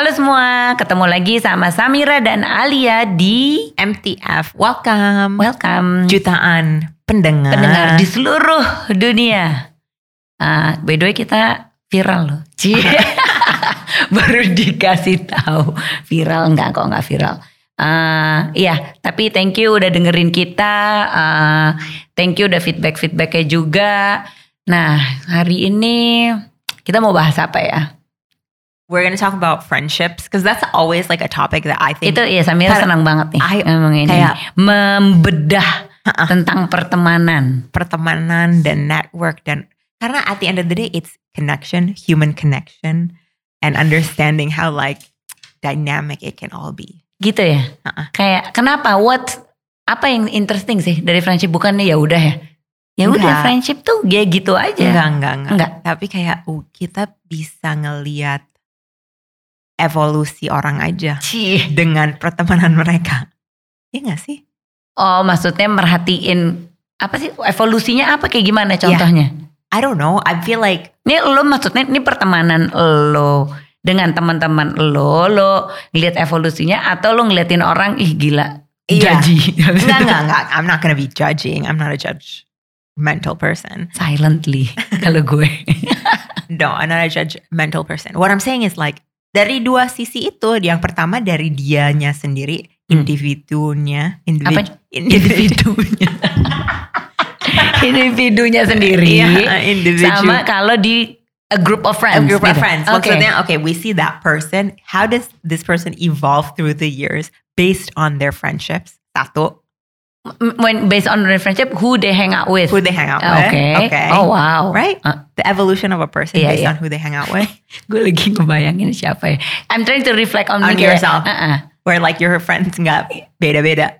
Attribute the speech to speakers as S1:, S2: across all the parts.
S1: Halo semua, ketemu lagi sama Samira dan Alia di
S2: MTF. Welcome.
S1: Welcome
S2: Jutaan pendengar.
S1: pendengar di seluruh dunia. Ah, by the way kita viral loh. Cie. Baru dikasih tahu viral enggak kok enggak viral. Ah, iya, tapi thank you udah dengerin kita. Ah, thank you udah feedback feedbacknya juga. Nah, hari ini kita mau bahas apa ya?
S2: We're gonna talk about friendships because that's always like a topic that I think
S1: Itu ya Samira senang banget nih
S2: I-
S1: ngomong ini.
S2: kayak-
S1: membedah tentang pertemanan.
S2: pertemanan dan network dan karena at the end of the day it's connection, human connection, and understanding how like dynamic it can all be.
S1: Gitu ya.
S2: Uh-uh.
S1: Kayak kenapa? What apa yang interesting sih dari friendship bukannya ya udah ya? Ya udah friendship tuh ya gitu aja.
S2: Enggak, enggak, enggak.
S1: Enggak.
S2: Tapi kayak uh, kita bisa ngeliat evolusi orang aja
S1: Cih.
S2: dengan pertemanan mereka. Iya gak sih?
S1: Oh, maksudnya merhatiin apa sih evolusinya apa kayak gimana
S2: Iya.
S1: contohnya?
S2: I don't know. I feel like
S1: Ini lo maksudnya ini pertemanan lo dengan teman-teman lo, lo ngeliat evolusinya atau lo ngeliatin orang ih gila
S2: Iya.
S1: judgy.
S2: enggak, enggak, enggak. I'm not gonna be judging. I'm not a judgmental person.
S1: Silently kalau gue.
S2: No, I'm not a judgmental person. What I'm saying is like dari dua sisi itu, yang pertama dari dianya sendiri,
S1: Hmm.
S2: individunya,
S1: Apa?
S2: individu,
S1: Individunya. Individunya sendiri.
S2: Iya, individu.
S1: Sama kalau di a group of
S2: a
S1: friends.
S2: group of
S1: gitu.
S2: friends.
S1: Oke.
S2: Maksudnya, okay, we see that person. How does this person evolve through the years based on their friendships? Satu,
S1: When based on friendship, who they hang out with.
S2: who they hang out with.
S1: Oke.
S2: Okay.
S1: Oh wow.
S2: Right?
S1: Uh,
S2: The evolution of a person
S1: Iya,
S2: based
S1: iya.
S2: on who they hang out with.
S1: gue lagi ngebayangin siapa ya. I'm trying to reflect on,
S2: On yourself.
S1: uh-uh.
S2: Where like your friends nggak beda-beda.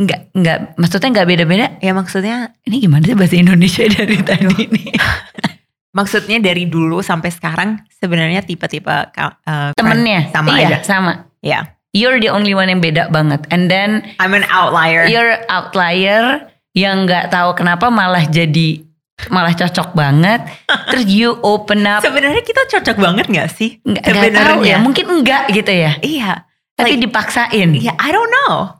S1: Nggak, nggak, maksudnya nggak beda-beda.
S2: Ya maksudnya
S1: Ini gimana sih bahasa Indonesia dari tadi ini?
S2: Maksudnya dari dulu sampai sekarang sebenarnya tipe-tipe uh,
S1: Temennya.
S2: sama
S1: iya,
S2: aja.
S1: sama.
S2: Ya,
S1: You're the only one yang beda banget. And then
S2: I'm an outlier.
S1: you're outlier yang nggak tahu kenapa malah jadi malah cocok banget. Terus you open up.
S2: Sebenarnya kita cocok banget nggak sih?
S1: Nggak, tahu ya, mungkin enggak gitu ya.
S2: Iya.
S1: Tapi
S2: Like,
S1: dipaksain.
S2: ya I don't know.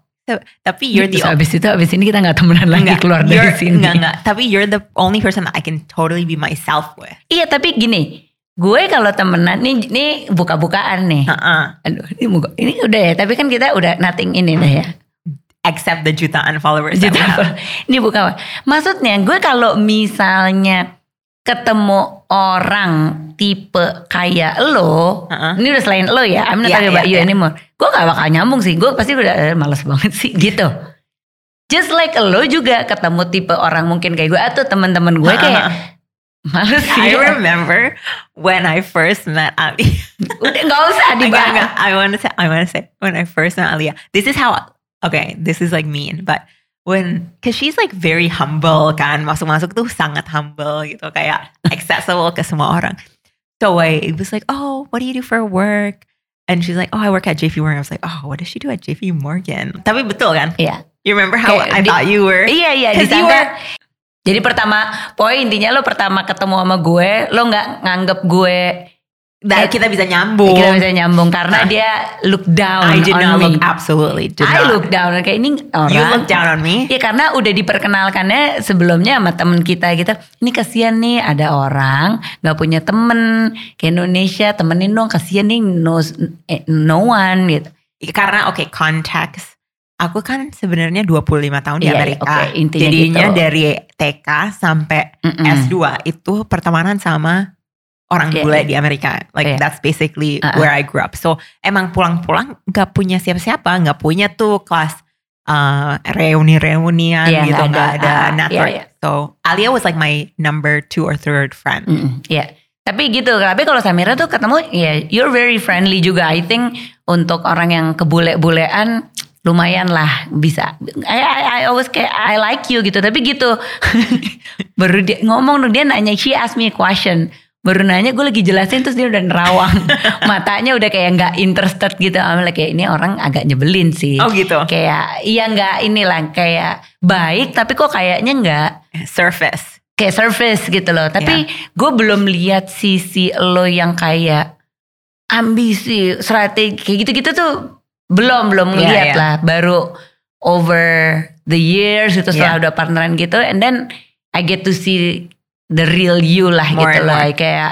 S2: Tapi you're the
S1: abis itu abis ini kita nggak temenan lagi
S2: Enggak,
S1: keluar dari sini.
S2: Enggak, enggak. Tapi you're the only person that I can totally be myself with.
S1: Iya tapi gini, gue kalau temenan nih, nih buka-bukaan nih.
S2: Uh-uh.
S1: Aduh, ini, buka- ini udah ya. Tapi kan kita udah nothing ini dah ya.
S2: Except the jutaan followers.
S1: apa? Ini buka. Maksudnya gue kalau misalnya ketemu orang tipe kayak lo,
S2: Uh-uh.
S1: ini udah selain lo ya, I'm not
S2: Iya,
S1: talking about
S2: iya,
S1: you
S2: iya.
S1: anymore. Gue gak bakal nyambung sih, gue pasti udah eh, males banget sih gitu. Just like lo juga ketemu tipe orang mungkin kayak gue atau teman-teman gue kayak sih.
S2: I remember when I first met Ali.
S1: Udah gak usah dibahas.
S2: I want to say, I want to say, when I first met Aliyah, this is how. Okay, this is like mean, but when, cause she's like very humble kan, masuk-masuk tuh sangat humble gitu, kayak accessible ke semua orang. So I it was like, oh, what do you do for work? And she's like, oh, I work at JP Morgan. I was like, oh, what does she do at JP Morgan? Tapi betul kan?
S1: Yeah.
S2: You remember how
S1: Kayak
S2: I
S1: di-
S2: thought you were?
S1: Yeah, yeah.
S2: Because you were-
S1: Jadi pertama, poin intinya lo pertama ketemu sama gue, lo nggak nganggep gue
S2: That kita bisa nyambung.
S1: kita bisa nyambung karena
S2: Nah.
S1: dia look down
S2: I did
S1: on
S2: not
S1: me.
S2: look absolutely. Did
S1: I
S2: not.
S1: look down kayak ini orang.
S2: You look down on me.
S1: Ya karena udah diperkenalkannya sebelumnya sama temen kita gitu. Ini kasihan nih ada orang nggak punya temen ke Indonesia temenin dong kasihan nih no, eh, no one gitu.
S2: Karena oke konteks aku kan sebenarnya 25 tahun di
S1: Iya,
S2: Amerika.
S1: oke, intinya
S2: Jadinya
S1: gitu.
S2: dari TK sampai
S1: Mm-mm.
S2: S2 itu pertemanan sama orang
S1: Iya,
S2: bule
S1: iya.
S2: di Amerika. Like
S1: Iya.
S2: that's basically
S1: Uh-uh.
S2: where I grew up. So emang pulang-pulang nggak punya siapa-siapa, nggak punya tuh kelas uh, reuni-reunian
S1: Iya,
S2: gitu,
S1: nggak ada.
S2: ada,
S1: Ah,
S2: network.
S1: iya, iya.
S2: So Alia was like my number two or third friend.
S1: Mm-mm, Iya. Tapi gitu, tapi kalau Samira tuh ketemu, ya you're very friendly juga. I think untuk orang yang kebule-bulean lumayan lah bisa. I, I, I always kayak I like you gitu. Tapi gitu, baru dia ngomong dong dia nanya, she asked me a question. Baru nanya gue lagi jelasin terus dia udah nerawang. Matanya udah kayak nggak interested gitu. I'm like kayak ini orang agak nyebelin sih.
S2: Oh gitu.
S1: Kayak iya nggak inilah kayak baik tapi kok kayaknya nggak
S2: Surface.
S1: kayak surface gitu loh. Tapi gue belum lihat sisi lo yang kayak ambisi, strategi kayak gitu-gitu tuh belum belum
S2: Iya,
S1: ngeliat
S2: iya.
S1: lah. Baru over the years itu setelah
S2: Iya.
S1: udah partneran gitu, and then I get to see the real you lah
S2: More
S1: gitu lah.
S2: more.
S1: Kayak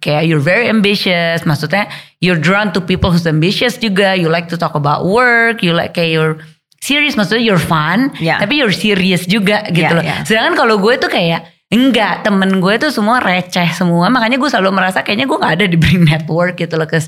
S1: kayak you're very ambitious. Maksudnya you're drawn to people who's ambitious juga. You like to talk about work. You like kayak you're serious. Maksudnya you're fun.
S2: Iya.
S1: Tapi you're serious juga gitu
S2: Iya,
S1: loh.
S2: iya.
S1: Sedangkan kalau gue tuh kayak enggak temen gue tuh semua receh semua. Makanya gue selalu merasa kayaknya gue nggak ada di Bring Network gitu loh. Cause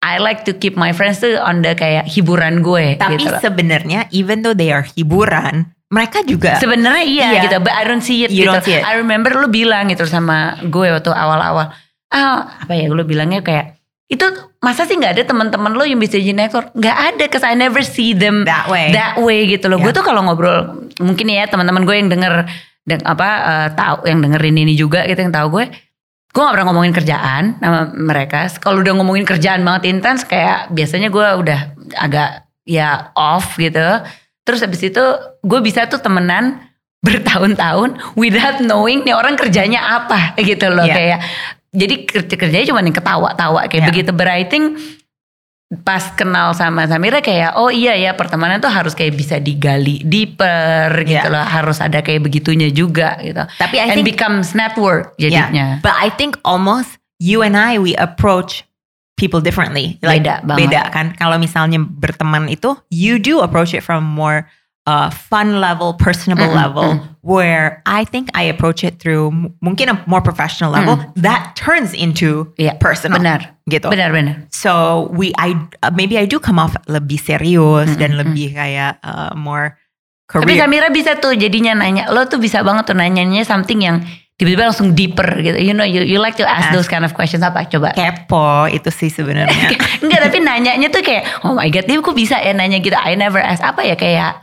S1: I like to keep my friends tuh on the kayak hiburan gue
S2: Tapi
S1: gitu
S2: sebenarnya even though they are hiburan, mereka juga
S1: Sebenarnya iya,
S2: Iya.
S1: gitu, but I don't see it
S2: You
S1: gitu.
S2: don't see it.
S1: I remember lu bilang gitu sama gue waktu awal-awal. Ah, apa ya lu bilangnya kayak itu masa sih nggak ada teman-teman lo yang bisa jadi network? Nggak ada, cause I never see them
S2: that way.
S1: that way gitu loh. Gue
S2: Yeah.
S1: tuh kalau ngobrol mungkin ya teman-teman gue yang denger deng, apa eh, tahu yang dengerin ini juga gitu yang tahu gue gue gak pernah ngomongin kerjaan sama mereka kalau udah ngomongin kerjaan banget intens kayak biasanya gue udah agak ya off gitu terus habis itu gue bisa tuh temenan bertahun-tahun without knowing nih orang kerjanya apa gitu loh
S2: Yeah.
S1: kayak jadi kerja kerjanya cuma yang ketawa-tawa kayak
S2: Yeah.
S1: begitu but I think pas kenal sama Samira kayak oh iya ya pertemanan tuh harus kayak bisa digali deeper gitu
S2: Yeah.
S1: loh harus ada kayak begitunya juga gitu
S2: Tapi I
S1: and
S2: think
S1: becomes network
S2: Yeah.
S1: jadinya
S2: But I think almost you and I we approach people differently.
S1: Beda banget.
S2: Beda kan. Kalau misalnya berteman itu, you do approach it from more uh, fun level, personable
S1: Mm-mm,
S2: level. Where I think I approach it through mungkin a more professional level. That turns into
S1: Iya,
S2: personal.
S1: benar
S2: Gitu.
S1: benar-benar
S2: So we, I uh, maybe I do come off lebih serius dan
S1: Mm-mm.
S2: lebih kayak uh, more
S1: Tapi
S2: career.
S1: Samira bisa tuh jadinya nanya, lo tuh bisa banget tuh nanyanya something yang tiba-tiba langsung deeper gitu. You know, you, you like to ask
S2: Ask.
S1: those kind of questions apa? Coba.
S2: kepo itu sih sebenarnya.
S1: Enggak, tapi nanyanya tuh kayak, oh my god, dia kok bisa ya nanya gitu. I never ask apa ya kayak.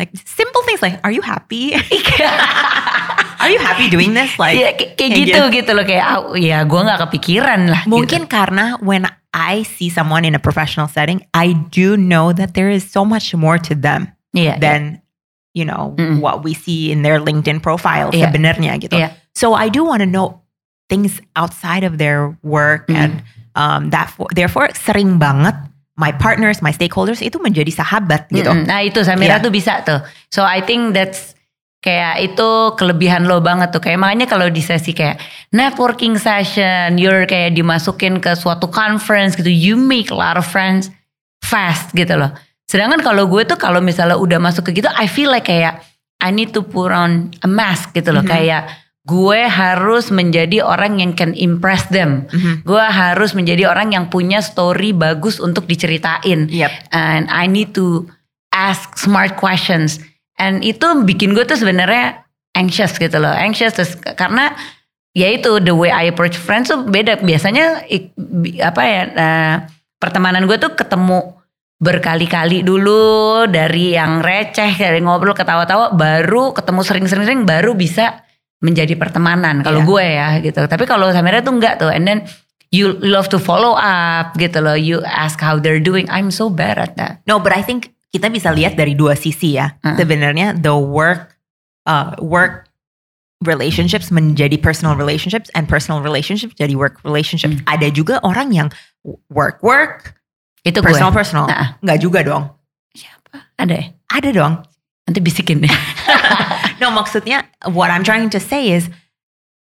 S2: Like simple things like are you happy are you happy doing this like
S1: Iya,
S2: kayak,
S1: gitu gitu loh kayak, ah, ya gue nggak kepikiran lah.
S2: mungkin karena when I see someone in a professional setting I do know that there is so much more to them
S1: gitu. Iya,
S2: than you know
S1: Mm-mm.
S2: what we see in their LinkedIn profile
S1: Iya.
S2: sebenarnya gitu
S1: Iya.
S2: so I do want to know things outside of their work
S1: Mm.
S2: and um, that therefore sering banget my partners my stakeholders itu menjadi sahabat gitu
S1: Mm-mm. Nah itu Samira
S2: Iya.
S1: tuh bisa tuh. So I think that's kayak itu kelebihan lo banget tuh. Kayak makanya kalau di sesi kayak networking session, you're kayak dimasukin ke suatu conference gitu, you make a lot of friends fast gitu loh. Sedangkan kalau gue tuh kalau misalnya udah masuk ke gitu, I feel like kayak I need to put on a mask gitu loh.
S2: Mhm.
S1: Kayak gue harus menjadi orang yang can impress them.
S2: Mhm.
S1: Gue harus menjadi orang yang punya story bagus untuk diceritain
S2: Yep.
S1: and I need to ask smart questions and itu bikin gue tuh sebenarnya anxious gitu loh anxious terus karena ya itu the way I approach friends tuh beda biasanya apa ya eh, pertemanan gue tuh ketemu berkali-kali dulu dari yang receh dari ngobrol ketawa-tawa baru ketemu sering-sering baru bisa menjadi pertemanan kalau
S2: Iya.
S1: gue ya gitu tapi kalau Samira tuh enggak tuh and then you love to follow up gitu loh you ask how they're doing I'm so bad at that
S2: No, but I think kita bisa lihat dari dua sisi ya.
S1: Uh-uh.
S2: Sebenarnya the work uh, work relationships menjadi personal relationships and personal relationships jadi work relationships.
S1: Hmm.
S2: Ada juga orang yang work work,
S1: itu
S2: personal
S1: gue
S2: personal.
S1: Nah.
S2: Nggak juga dong.
S1: siapa ada ya
S2: Ada dong.
S1: nanti bisikin deh
S2: No, maksudnya what I'm trying to say is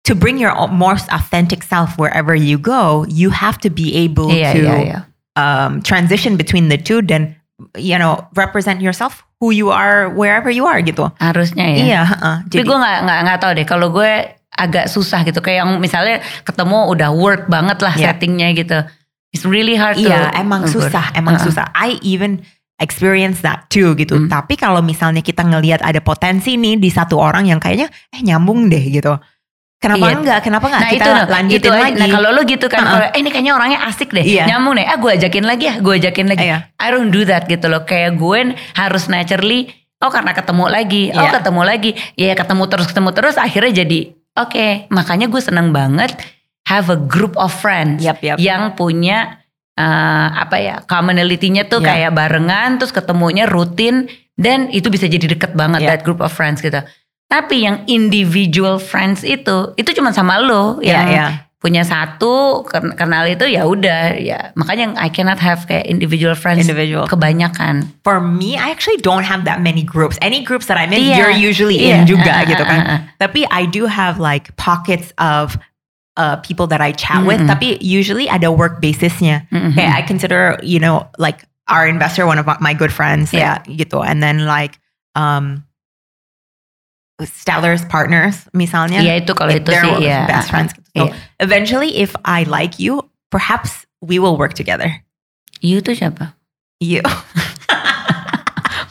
S2: to bring your most authentic self wherever you go, you have to be able
S1: iya
S2: to
S1: iya iya
S2: um, transition between the two dan you know represent yourself who you are wherever you are gitu.
S1: harusnya ya
S2: Iya, heeh.
S1: tapi gue nggak nggak nggak tahu deh kalau gue agak susah gitu kayak yang misalnya ketemu udah work banget lah
S2: Iya.
S1: settingnya gitu it's really hard to
S2: iya emang
S1: ukur.
S2: susah, emang
S1: Heeh.
S2: susah. I even experience that too gitu.
S1: Hmm.
S2: Tapi kalau misalnya kita ngelihat ada potensi nih di satu orang yang kayaknya eh nyambung deh gitu. Kenapa
S1: Iya.
S2: enggak? Kenapa enggak
S1: Nah
S2: kita
S1: itu, nah,
S2: lanjutin
S1: itu
S2: lagi?
S1: Nah kalau lo gitu kan,
S2: Heeh.
S1: kalau, eh ini kayaknya orangnya asik deh,
S2: Iya.
S1: nyambung deh. Ah gue ajakin lagi ya, gue ajakin lagi.
S2: Iya.
S1: I don't do that gitu loh. Kayak gue harus naturally, oh karena ketemu lagi, oh
S2: Iya.
S1: ketemu lagi, ya ketemu terus ketemu terus, akhirnya jadi oke. Makanya gue seneng banget have a group of friends
S2: Yap, yap.
S1: yang punya eh, apa ya commonality-nya tuh
S2: Iya.
S1: kayak barengan, terus ketemunya rutin, dan itu bisa jadi deket banget
S2: Iya.
S1: that group of friends gitu. Tapi yang individual friends itu, itu cuma sama lo
S2: Iya,
S1: yang
S2: iya.
S1: punya satu ken- kenal itu ya udah ya makanya I cannot have kayak individual friends
S2: Individual.
S1: kebanyakan
S2: For me, I actually don't have that many groups. Any groups that I'm in,
S1: Iya.
S2: you're usually
S1: Iya.
S2: in juga
S1: Ah, ah,
S2: gitu kan.
S1: ah.
S2: Tapi I do have like pockets of uh, people that I chat with.
S1: Mm-mm.
S2: Tapi usually ada work basisnya.
S1: Mm-mm.
S2: Kayak I consider, you know, like our investor one of my good friends,
S1: Yeah.
S2: ya gitu. And then like um, Stellar's partners, misalnya.
S1: Iya itu kalau itu sih ya
S2: best friends. gitu. So
S1: Iya.
S2: eventually, if I like you, perhaps we will work together.
S1: You tuh siapa
S2: You.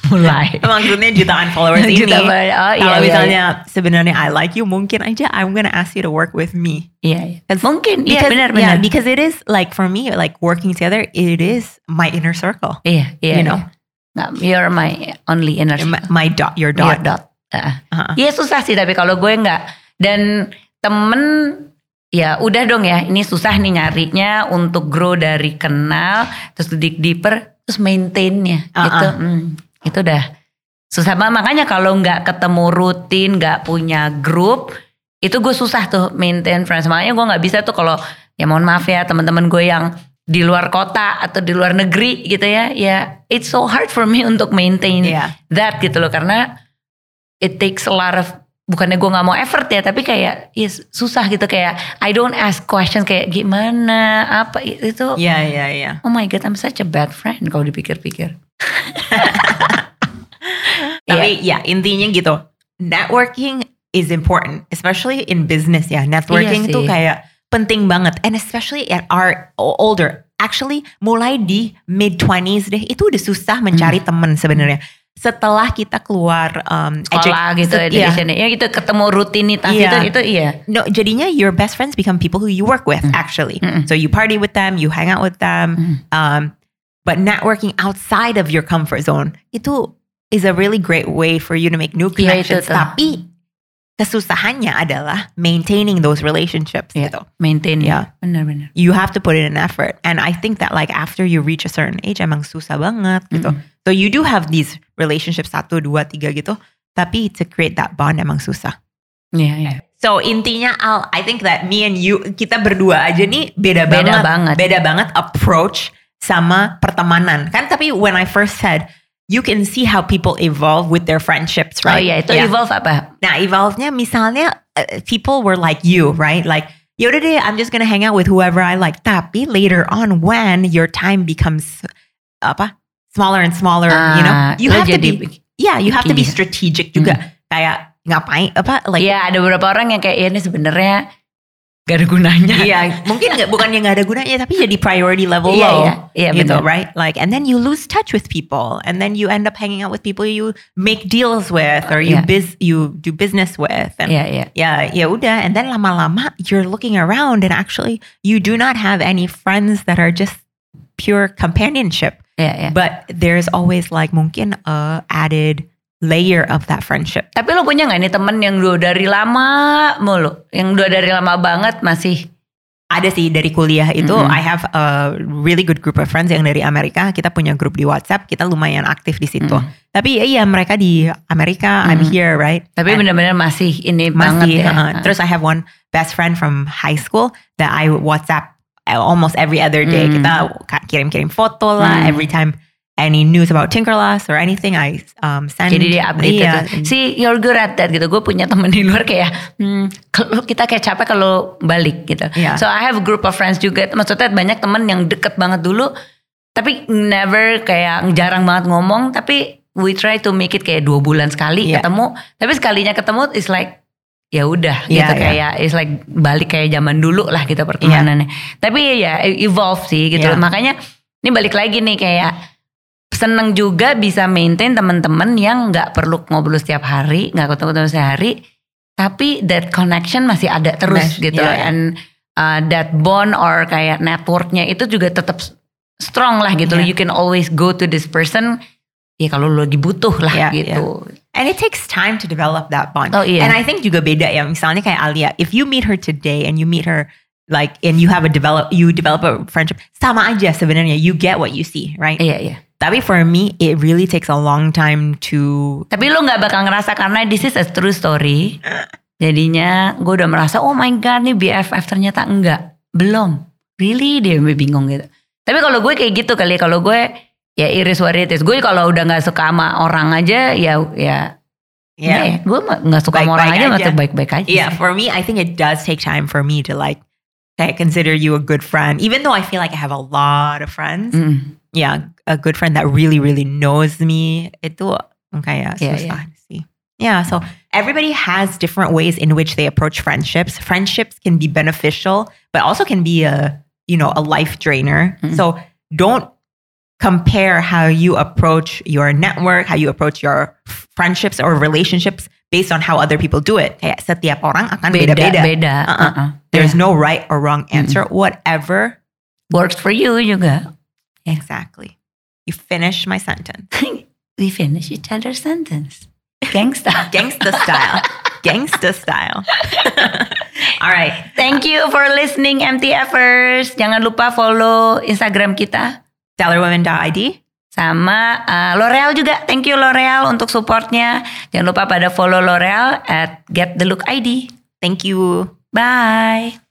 S1: mulai
S2: Maksudnya jutaan followers ini.
S1: Juta oh iya
S2: Kalau
S1: iya,
S2: misalnya sebenarnya I like you, mungkin aja I'm gonna ask you to work with me.
S1: iya, iya. mungkin iya
S2: Because,
S1: benar
S2: yeah,
S1: benar
S2: because it is like for me, like working together, it is my inner circle.
S1: iya iya
S2: you know,
S1: Nggak, you're my only inner
S2: my, my dot, your
S1: Your
S2: dot.
S1: dot. Ah.
S2: Uh-huh.
S1: Iya susah sih tapi kalau gue nggak dan temen ya udah dong ya ini susah nih nyarinya untuk grow dari kenal terus dig deeper terus maintainnya
S2: Uh-uh.
S1: gitu Hmm, itu udah susah banget. Makanya kalau nggak ketemu rutin nggak punya grup itu gue susah tuh maintain friends. Makanya gue nggak bisa tuh kalau ya mohon maaf ya teman-teman gue yang di luar kota atau di luar negeri gitu ya. Ya it's so hard for me untuk maintain
S2: Iya.
S1: that gitu loh. Karena it takes a lot of bukannya gue nggak mau effort ya tapi kayak ya susah gitu. Kayak I don't ask questions. Kayak gimana? Apa? Itu
S2: Iya, iya, iya.
S1: oh my god I'm such a bad friend kalau dipikir-pikir
S2: Tapi ya intinya gitu, networking is important, especially in business ya. Networking
S1: Iya
S2: itu
S1: sih.
S2: kayak penting banget, and especially at our older. Actually, mulai di mid 20s deh, itu udah susah mencari teman sebenarnya. Setelah kita keluar um,
S1: sekolah gitu
S2: set- iya.
S1: education ya gitu ketemu rutinitas
S2: Iya.
S1: itu itu iya
S2: No, jadinya your best friends become people who you work with
S1: Mm.
S2: actually.
S1: Mm-mm.
S2: So you party with them, you hang out with them.
S1: Mm.
S2: Um, but networking outside of your comfort zone itu is a really great way for you to make new
S1: Iya,
S2: connections.
S1: tuh.
S2: Tapi kesusahannya adalah maintaining those relationships
S1: Iya.
S2: gitu.
S1: maintain ya benar-benar
S2: You have to put in an effort. And I think that like after you reach a certain age emang susah banget gitu.
S1: Mm-mm.
S2: So you do have these relationships satu, dua, tiga gitu. Tapi to create that bond emang susah.
S1: iya iya
S2: So intinya Al, I think that me and you kita berdua aja nih beda,
S1: Beda
S2: banget,
S1: banget.
S2: beda banget approach sama pertemanan. Kan tapi when I first said you can see how people evolve with their friendships,
S1: oh
S2: right?
S1: iya itu
S2: Yeah.
S1: evolve apa
S2: Nah, evolve-nya misalnya uh, people were like you, right? Like yaudah deh, I'm just gonna hang out with whoever I like. Tapi later on when your time becomes apa smaller and smaller, you know, you have to be yeah, you have to be
S1: picky.
S2: strategic juga. Kayak ngapain apa like
S1: Iya ada beberapa orang yang kayak ya ini sebenarnya gak ada gunanya
S2: Iya, mungkin nggak bukan yang nggak ada gunanya, tapi jadi priority level
S1: Iya,
S2: low,
S1: iya, iya,
S2: gitu,
S1: benar.
S2: right? Like, and then you lose touch with people, and then you end up hanging out with people you make deals with, or you
S1: Iya.
S2: biz, you do business with, and
S1: Iya iya
S2: ya, ya udah, and then lama-lama you're looking around, and actually you do not have any friends that are just pure companionship,
S1: iya iya
S2: but there's always like mungkin a added layer of that friendship.
S1: Tapi lo punya nggak nih temen yang udah dari lama mulu, yang udah dari lama banget masih
S2: Ada sih dari kuliah itu
S1: Mm-mm.
S2: I have a really good group of friends yang dari Amerika. Kita punya grup di WhatsApp, kita lumayan aktif di situ.
S1: Mm.
S2: Tapi ya iya mereka di Amerika, I'm
S1: Mm.
S2: here, right?
S1: tapi benar-benar masih ini banget
S2: masih.
S1: ya.
S2: uh, terus I have one best friend from high school that I WhatsApp almost every other day.
S1: Mm.
S2: Kita ka- kirim-kirim foto lah
S1: Mm.
S2: every time any news about Tinkerlust or anything I um, send.
S1: Jadi dia update
S2: Iya.
S1: itu. Si you're good at that gitu. Gue punya temen di luar kayak, hmm, kalau kita kayak capek kalau balik gitu.
S2: Iya.
S1: So I have a group of friends juga. Maksudnya banyak temen yang deket banget dulu, tapi never kayak jarang banget ngomong. Tapi we try to make it kayak dua bulan sekali
S2: Iya.
S1: ketemu. Tapi sekalinya ketemu is like ya udah
S2: Iya,
S1: gitu
S2: iya.
S1: kayak is like balik kayak zaman dulu lah gitu pertemanannya. Tapi ya evolve sih gitu.
S2: Iya.
S1: Makanya ini balik lagi nih kayak seneng juga bisa maintain teman-teman yang nggak perlu ngobrol setiap hari, nggak ketemu-ketemu sehari, tapi that connection masih ada terus
S2: Mesh,
S1: gitu loh.
S2: iya.
S1: And uh, that bond or kayak networknya itu juga tetap strong lah gitu.
S2: Iya.
S1: You can always go to this person. Ya kalau lo lagi butuh lah
S2: Iya,
S1: gitu.
S2: And it takes time to develop that bond.
S1: Oh, iya.
S2: And I think juga beda ya. Misalnya kayak Alia, if you meet her today and you meet her like and you have a develop you develop a friendship sama aja sebenarnya. You get what you see, right?
S1: Iya iya.
S2: Tapi for me, it really takes a long time to
S1: Tapi lo nggak bakal ngerasa karena this is a true story. Jadinya gue udah merasa oh my god nih BFF ternyata enggak. Belum. Really dia bingung gitu. Tapi kalau gue kayak gitu kali ya, kalau gue ya iris what it is. Gue kalau udah nggak suka sama orang aja ya ya
S2: Yeah.
S1: ya, gue nggak suka sama orang
S2: Baik-baik
S1: aja
S2: aja.
S1: baik-baik aja.
S2: Yeah, for me, I think it does take time for me to like I consider you a good friend, even though I feel like I have a lot of friends.
S1: Mm.
S2: Yeah, a good friend that really, really knows me. Itu kayak
S1: Yeah,
S2: susah sih. Yeah, so everybody has different ways in which they approach friendships. Friendships can be beneficial, but also can be a you know a life drainer.
S1: Mm.
S2: So don't compare how you approach your network, how you approach your friendships or relationships based on how other people do it. Kayak setiap orang akan
S1: Beda,
S2: beda-beda.
S1: beda.
S2: Uh-uh.
S1: Uh-uh.
S2: There's
S1: Yeah.
S2: no right or wrong answer. Whatever.
S1: works for you juga.
S2: Exactly. You finish my sentence.
S1: We finish each other's sentence. Gangsta.
S2: Gangsta style. Gangsta style. All right.
S1: Thank you for listening MTFers. Jangan lupa follow Instagram kita
S2: Stellarwomen.id.
S1: sama uh, L'Oreal juga. Thank you L'Oreal untuk supportnya. Jangan lupa pada follow L'Oreal at Get the Look ID.
S2: Thank you.
S1: Bye.